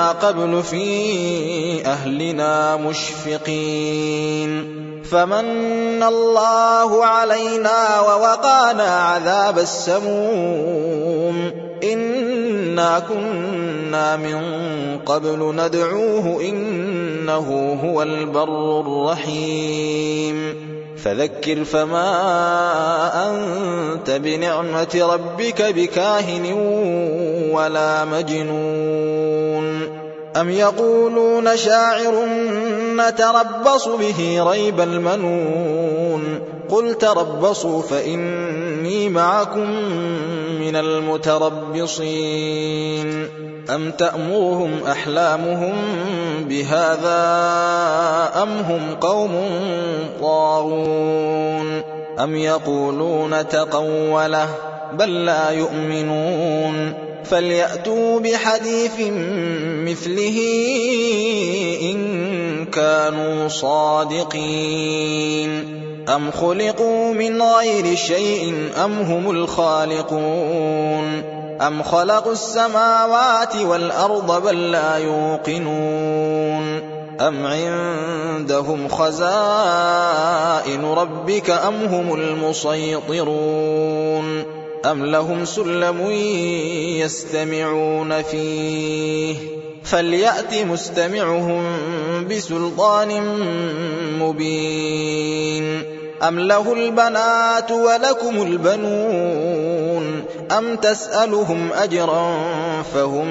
قبل في أهلنا مشفقين. فمن الله علينا ووقانا عذاب السموم. إنا كنا من قبل ندعوه إنه هو البر الرحيم. فذكر فما أنت بنعمة ربك بكاهن ولا مجنون. أم يقولون شاعر نتربص به ريب المنون قل تربصوا فإني معكم من المتربصين أم تأمرهم أحلامهم بهذا أم هم قوم طاغون أم يقولون تقوله بل لا يؤمنون فليأتوا بحديث مثله إن كانوا صادقين أم خلقوا من غير شيء أم هم الخالقون أم خلقوا السماوات والأرض بل لا يوقنون أم عندهم خزائن ربك أم هم المسيطرون أم لهم سلم يستمعون فيه فليأت مستمعهم بسلطان مبين أم له البنات ولكم البنون أم تسألهم أجرا فهم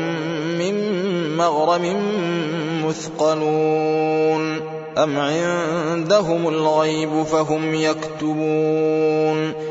من مغرم مثقلون أم عندهم الغيب فهم يكتبون